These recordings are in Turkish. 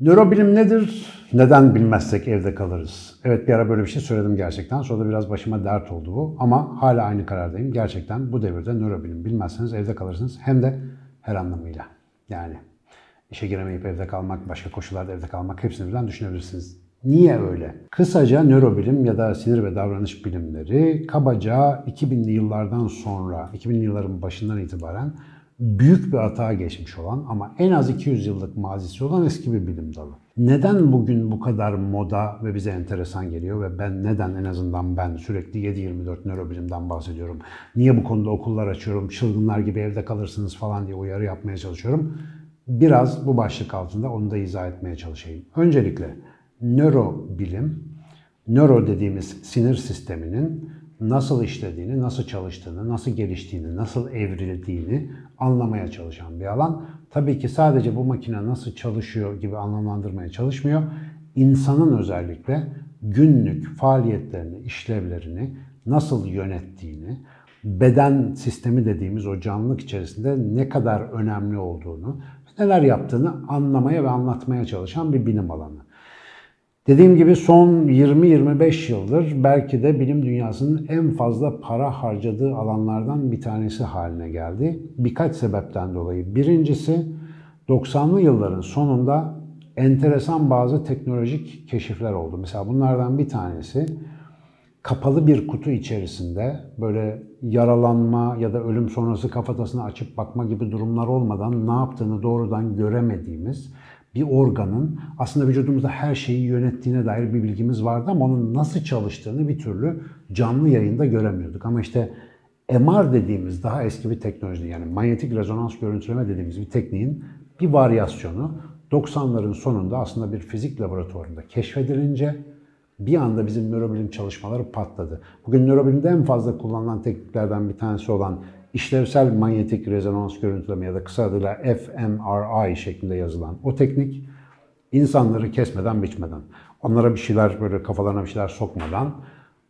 Nörobilim nedir? Neden bilmezsek evde kalırız? Evet bir ara böyle bir şey söyledim gerçekten. Sonra da biraz başıma dert oldu bu. Ama hala aynı karardayım. Gerçekten bu devirde nörobilim bilmezseniz evde kalırsınız. Hem de her anlamıyla. Yani işe giremeyip evde kalmak, başka koşullarda evde kalmak hepsini birden düşünebilirsiniz. Niye öyle? Kısaca nörobilim ya da sinir ve davranış bilimleri kabaca 2000'li yıllardan sonra, 2000'li yılların başından itibaren büyük bir hata geçmiş olan ama en az 200 yıllık mazisi olan eski bir bilim dalı. Neden bugün bu kadar moda ve bize enteresan geliyor ve ben neden en azından ben sürekli 7-24 nörobilimden bahsediyorum? Niye bu konuda okullar açıyorum, çılgınlar gibi evde kalırsınız falan diye uyarı yapmaya çalışıyorum? Biraz bu başlık altında onu da izah etmeye çalışayım. Öncelikle nörobilim, nöro dediğimiz sinir sisteminin nasıl işlediğini, nasıl çalıştığını, nasıl geliştiğini, nasıl evrildiğini anlamaya çalışan bir alan. Tabii ki sadece bu makine nasıl çalışıyor gibi anlamlandırmaya çalışmıyor. İnsanın özellikle günlük faaliyetlerini, işlevlerini nasıl yönettiğini, beden sistemi dediğimiz o canlılık içerisinde ne kadar önemli olduğunu, neler yaptığını anlamaya ve anlatmaya çalışan bir bilim alanı. Dediğim gibi son 20-25 yıldır belki de bilim dünyasının en fazla para harcadığı alanlardan bir tanesi haline geldi. Birkaç sebepten dolayı. Birincisi 90'lı yılların sonunda enteresan bazı teknolojik keşifler oldu. Mesela bunlardan bir tanesi kapalı bir kutu içerisinde böyle yaralanma ya da ölüm sonrası kafatasını açıp bakma gibi durumlar olmadan ne yaptığını doğrudan göremediğimiz bir organın aslında vücudumuzda her şeyi yönettiğine dair bir bilgimiz vardı ama onun nasıl çalıştığını bir türlü canlı yayında göremiyorduk. Ama işte MR dediğimiz daha eski bir teknoloji yani manyetik rezonans görüntüleme dediğimiz bir tekniğin bir varyasyonu 90'ların sonunda aslında bir fizik laboratuvarında keşfedilince bir anda bizim nörobilim çalışmaları patladı. Bugün nörobilimde en fazla kullanılan tekniklerden bir tanesi olan işlevsel manyetik rezonans görüntüleme ya da kısa adıyla fMRI şeklinde yazılan o teknik insanları kesmeden biçmeden, onlara bir şeyler böyle kafalarına bir şeyler sokmadan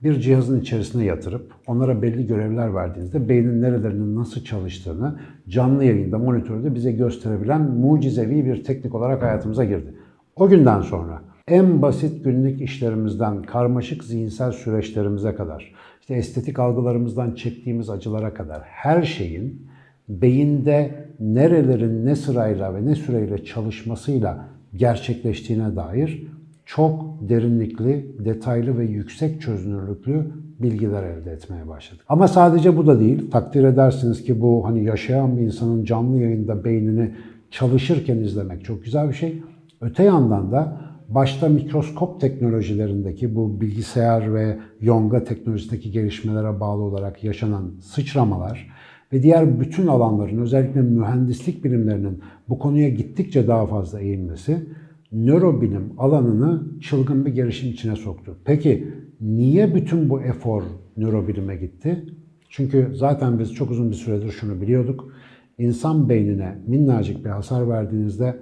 bir cihazın içerisine yatırıp onlara belli görevler verdiğinizde beynin nerelerinin nasıl çalıştığını canlı yayında, monitörde bize gösterebilen mucizevi bir teknik olarak hayatımıza girdi. O günden sonra en basit günlük işlerimizden karmaşık zihinsel süreçlerimize kadar işte estetik algılarımızdan çektiğimiz acılara kadar her şeyin beyinde nerelerin ne sırayla ve ne süreyle çalışmasıyla gerçekleştiğine dair çok derinlikli, detaylı ve yüksek çözünürlüklü bilgiler elde etmeye başladık. Ama sadece bu da değil. Takdir edersiniz ki bu hani yaşayan bir insanın canlı yayında beynini çalışırken izlemek çok güzel bir şey. Öte yandan da başta mikroskop teknolojilerindeki bu bilgisayar ve yonga teknolojisindeki gelişmelere bağlı olarak yaşanan sıçramalar ve diğer bütün alanların özellikle mühendislik bilimlerinin bu konuya gittikçe daha fazla eğilmesi nörobilim alanını çılgın bir gelişim içine soktu. Peki niye bütün bu efor nörobilime gitti? Çünkü zaten biz çok uzun bir süredir şunu biliyorduk. İnsan beynine minnacık bir hasar verdiğinizde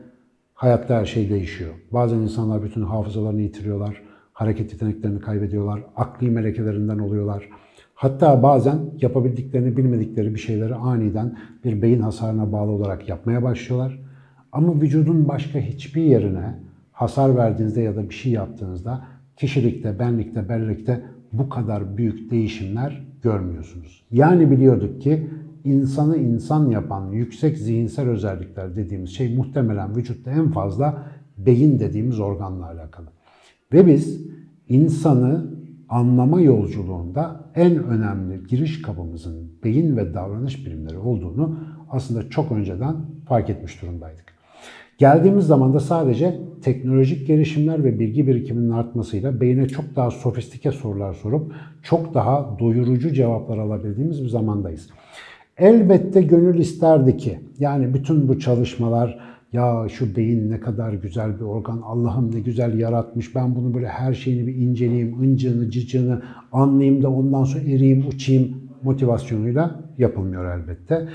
hayatta her şey değişiyor. Bazen insanlar bütün hafızalarını yitiriyorlar, hareket yeteneklerini kaybediyorlar, akli melekelerinden oluyorlar. Hatta bazen yapabildiklerini bilmedikleri bir şeyleri aniden bir beyin hasarına bağlı olarak yapmaya başlıyorlar. Ama vücudun başka hiçbir yerine hasar verdiğinizde ya da bir şey yaptığınızda kişilikte, benlikte, bellekte bu kadar büyük değişimler görmüyorsunuz. Yani biliyorduk ki insanı insan yapan yüksek zihinsel özellikler dediğimiz şey muhtemelen vücutta en fazla beyin dediğimiz organla alakalı. Ve biz insanı anlama yolculuğunda en önemli giriş kapımızın beyin ve davranış bilimleri olduğunu aslında çok önceden fark etmiş durumdaydık. Geldiğimiz zaman da sadece teknolojik gelişimler ve bilgi birikiminin artmasıyla beyine çok daha sofistike sorular sorup çok daha doyurucu cevaplar alabildiğimiz bir zamandayız. Elbette gönül isterdi ki yani bütün bu çalışmalar ya şu beyin ne kadar güzel bir organ, Allah'ım ne güzel yaratmış, ben bunu böyle her şeyini bir inceleyeyim, ıncını, cıcını anlayayım da ondan sonra eriyim, uçayım motivasyonuyla yapılmıyor elbette.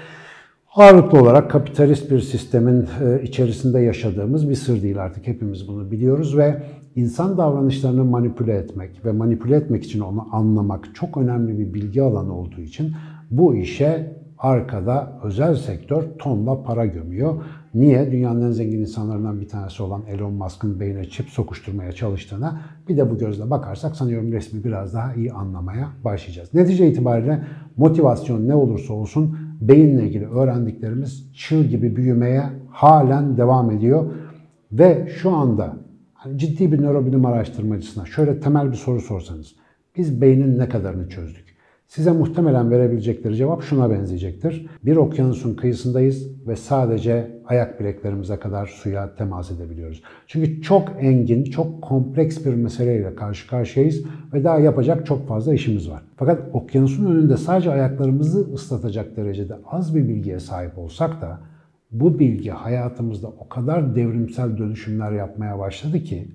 Ağırlıklı olarak kapitalist bir sistemin e, içerisinde yaşadığımız bir sır değil artık hepimiz bunu biliyoruz ve insan davranışlarını manipüle etmek ve manipüle etmek için onu anlamak çok önemli bir bilgi alanı olduğu için bu işe arkada özel sektör tonla para gömüyor. Niye? Dünyanın en zengin insanlarından bir tanesi olan Elon Musk'ın beynine çip sokuşturmaya çalıştığına bir de bu gözle bakarsak sanıyorum resmi biraz daha iyi anlamaya başlayacağız. Netice itibariyle motivasyon ne olursa olsun beyinle ilgili öğrendiklerimiz çığ gibi büyümeye halen devam ediyor. Ve şu anda hani ciddi bir nörobilim araştırmacısına şöyle temel bir soru sorsanız biz beynin ne kadarını çözdük? Size muhtemelen verebilecekleri cevap şuna benzeyecektir. Bir okyanusun kıyısındayız ve sadece ayak bileklerimize kadar suya temas edebiliyoruz. Çünkü çok engin, çok kompleks bir meseleyle karşı karşıyayız ve daha yapacak çok fazla işimiz var. Fakat okyanusun önünde sadece ayaklarımızı ıslatacak derecede az bir bilgiye sahip olsak da bu bilgi hayatımızda o kadar devrimsel dönüşümler yapmaya başladı ki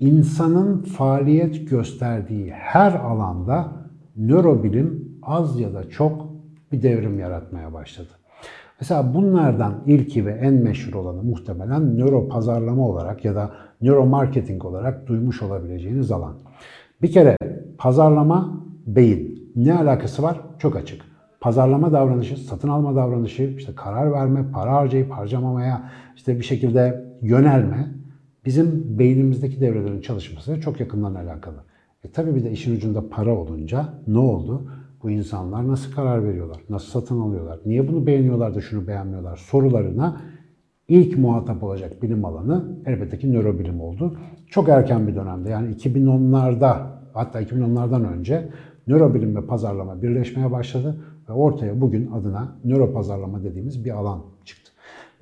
insanın faaliyet gösterdiği her alanda nörobilim az ya da çok bir devrim yaratmaya başladı. Mesela bunlardan ilki ve en meşhur olanı muhtemelen nöro pazarlama olarak ya da nöro marketing olarak duymuş olabileceğiniz alan. Bir kere pazarlama beyin. Ne alakası var? Çok açık. Pazarlama davranışı, satın alma davranışı, işte karar verme, para harcayıp harcamamaya, işte bir şekilde yönelme bizim beynimizdeki devrelerin çalışmasıyla çok yakından alakalı. E tabii bir de işin ucunda para olunca ne oldu? Bu insanlar nasıl karar veriyorlar? Nasıl satın alıyorlar? Niye bunu beğeniyorlar da şunu beğenmiyorlar? Sorularına ilk muhatap olacak bilim alanı elbette ki nörobilim oldu. Çok erken bir dönemde yani 2010'larda hatta 2010'lardan önce nörobilim ve pazarlama birleşmeye başladı ve ortaya bugün adına nöropazarlama dediğimiz bir alan çıktı.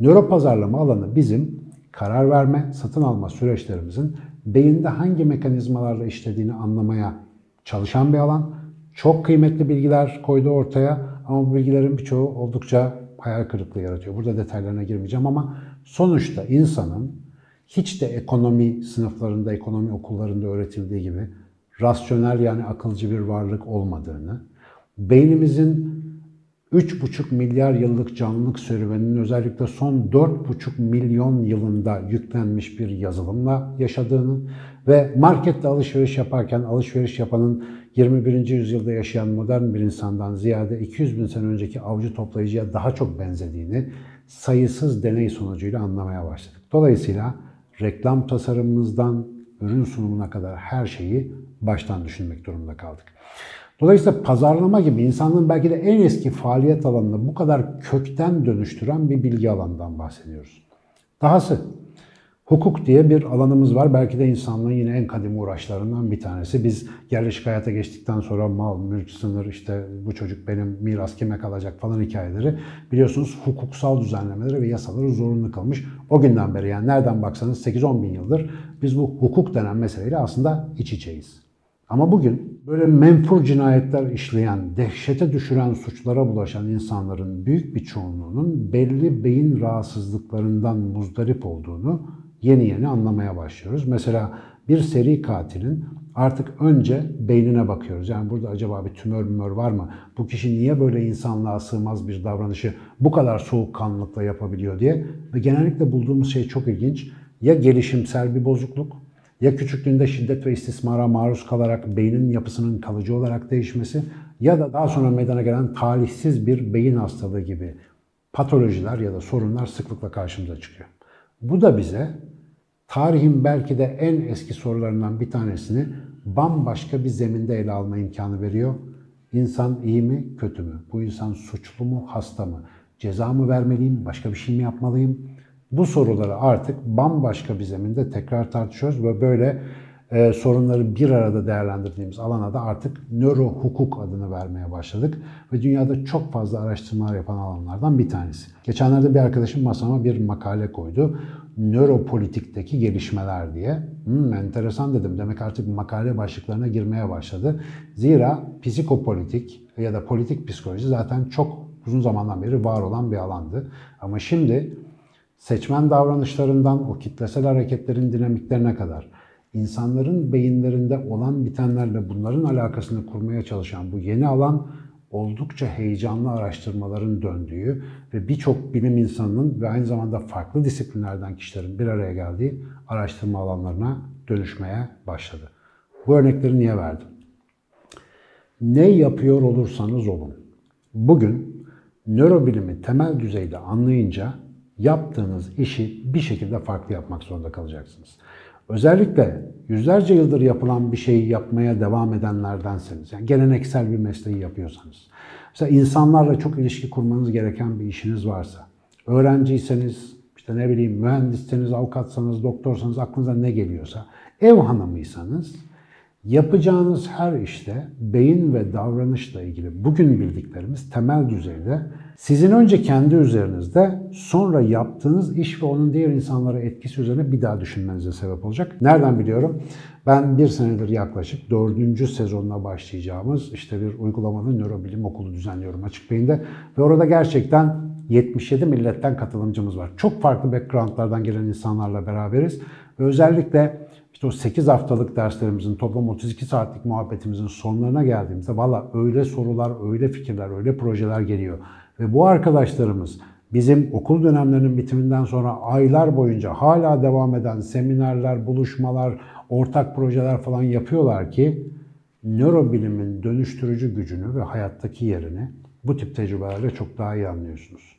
Nöropazarlama alanı bizim karar verme, satın alma süreçlerimizin beyinde hangi mekanizmalarla işlediğini anlamaya çalışan bir alan. Çok kıymetli bilgiler koydu ortaya ama bu bilgilerin birçoğu oldukça hayal kırıklığı yaratıyor. Burada detaylarına girmeyeceğim ama sonuçta insanın hiç de ekonomi sınıflarında, ekonomi okullarında öğretildiği gibi rasyonel yani akılcı bir varlık olmadığını, beynimizin 3,5 milyar yıllık canlılık serüveninin özellikle son 4,5 milyon yılında yüklenmiş bir yazılımla yaşadığını ve markette alışveriş yaparken alışveriş yapanın 21. yüzyılda yaşayan modern bir insandan ziyade 200 bin sene önceki avcı toplayıcıya daha çok benzediğini sayısız deney sonucuyla anlamaya başladık. Dolayısıyla reklam tasarımımızdan ürün sunumuna kadar her şeyi baştan düşünmek durumunda kaldık. Dolayısıyla pazarlama gibi insanlığın belki de en eski faaliyet alanını bu kadar kökten dönüştüren bir bilgi alanından bahsediyoruz. Dahası hukuk diye bir alanımız var. Belki de insanlığın yine en kadim uğraşlarından bir tanesi. Biz yerleşik hayata geçtikten sonra mal, mülk, sınır, işte bu çocuk benim miras kime kalacak falan hikayeleri biliyorsunuz hukuksal düzenlemeleri ve yasaları zorunlu kalmış. O günden beri yani nereden baksanız 8-10 bin yıldır biz bu hukuk denen meseleyle aslında iç içeyiz. Ama bugün böyle menfur cinayetler işleyen, dehşete düşüren suçlara bulaşan insanların büyük bir çoğunluğunun belli beyin rahatsızlıklarından muzdarip olduğunu yeni yeni anlamaya başlıyoruz. Mesela bir seri katilin artık önce beynine bakıyoruz. Yani burada acaba bir tümör mümör var mı? Bu kişi niye böyle insanlığa sığmaz bir davranışı bu kadar soğukkanlılıkla yapabiliyor diye. Ve genellikle bulduğumuz şey çok ilginç. Ya gelişimsel bir bozukluk ya küçüklüğünde şiddet ve istismara maruz kalarak beynin yapısının kalıcı olarak değişmesi ya da daha sonra meydana gelen talihsiz bir beyin hastalığı gibi patolojiler ya da sorunlar sıklıkla karşımıza çıkıyor. Bu da bize tarihin belki de en eski sorularından bir tanesini bambaşka bir zeminde ele alma imkanı veriyor. İnsan iyi mi, kötü mü? Bu insan suçlu mu, hasta mı? Ceza mı vermeliyim, başka bir şey mi yapmalıyım? Bu soruları artık bambaşka bir zeminde tekrar tartışıyoruz ve böyle e, sorunları bir arada değerlendirdiğimiz alana da artık nöro hukuk adını vermeye başladık. Ve dünyada çok fazla araştırmalar yapan alanlardan bir tanesi. Geçenlerde bir arkadaşım masama bir makale koydu. Nöropolitikteki gelişmeler diye. Hmm, enteresan dedim. Demek artık makale başlıklarına girmeye başladı. Zira psikopolitik ya da politik psikoloji zaten çok uzun zamandan beri var olan bir alandı. Ama şimdi seçmen davranışlarından o kitlesel hareketlerin dinamiklerine kadar insanların beyinlerinde olan bitenlerle bunların alakasını kurmaya çalışan bu yeni alan oldukça heyecanlı araştırmaların döndüğü ve birçok bilim insanının ve aynı zamanda farklı disiplinlerden kişilerin bir araya geldiği araştırma alanlarına dönüşmeye başladı. Bu örnekleri niye verdim? Ne yapıyor olursanız olun. Bugün nörobilimi temel düzeyde anlayınca yaptığınız işi bir şekilde farklı yapmak zorunda kalacaksınız. Özellikle yüzlerce yıldır yapılan bir şeyi yapmaya devam edenlerdenseniz, yani geleneksel bir mesleği yapıyorsanız, mesela insanlarla çok ilişki kurmanız gereken bir işiniz varsa, öğrenciyseniz, işte ne bileyim mühendisseniz, avukatsanız, doktorsanız, aklınıza ne geliyorsa, ev hanımıysanız, yapacağınız her işte beyin ve davranışla ilgili bugün bildiklerimiz temel düzeyde sizin önce kendi üzerinizde sonra yaptığınız iş ve onun diğer insanlara etkisi üzerine bir daha düşünmenize sebep olacak. Nereden biliyorum? Ben bir senedir yaklaşık dördüncü sezonuna başlayacağımız işte bir uygulamalı nörobilim okulu düzenliyorum açık beyinde. Ve orada gerçekten 77 milletten katılımcımız var. Çok farklı backgroundlardan gelen insanlarla beraberiz. Ve özellikle işte o 8 haftalık derslerimizin toplam 32 saatlik muhabbetimizin sonlarına geldiğimizde valla öyle sorular, öyle fikirler, öyle projeler geliyor. Ve bu arkadaşlarımız bizim okul dönemlerinin bitiminden sonra aylar boyunca hala devam eden seminerler, buluşmalar, ortak projeler falan yapıyorlar ki nörobilimin dönüştürücü gücünü ve hayattaki yerini bu tip tecrübelerle çok daha iyi anlıyorsunuz.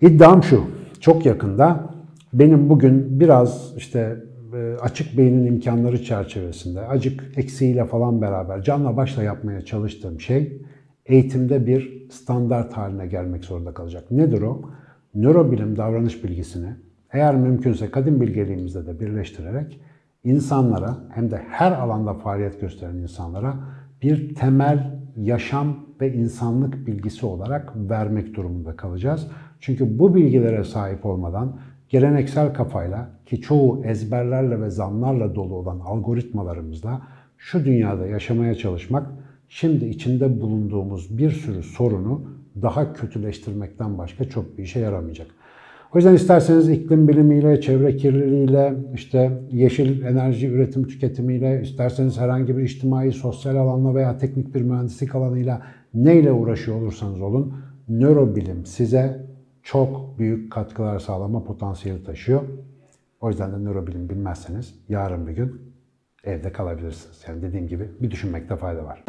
İddiam şu, çok yakında benim bugün biraz işte e, açık beynin imkanları çerçevesinde, acık eksiğiyle falan beraber canla başla yapmaya çalıştığım şey eğitimde bir standart haline gelmek zorunda kalacak. Nedir o? Nörobilim davranış bilgisini eğer mümkünse kadim bilgeliğimizde de birleştirerek insanlara hem de her alanda faaliyet gösteren insanlara bir temel yaşam ve insanlık bilgisi olarak vermek durumunda kalacağız. Çünkü bu bilgilere sahip olmadan geleneksel kafayla ki çoğu ezberlerle ve zamlarla dolu olan algoritmalarımızla şu dünyada yaşamaya çalışmak şimdi içinde bulunduğumuz bir sürü sorunu daha kötüleştirmekten başka çok bir işe yaramayacak. O yüzden isterseniz iklim bilimiyle, çevre kirliliğiyle, işte yeşil enerji üretim tüketimiyle, isterseniz herhangi bir içtimai, sosyal alanla veya teknik bir mühendislik alanıyla neyle uğraşıyor olursanız olun, nörobilim size çok büyük katkılar sağlama potansiyeli taşıyor. O yüzden de nörobilim bilmezseniz yarın bir gün evde kalabilirsiniz. Yani dediğim gibi bir düşünmekte fayda var.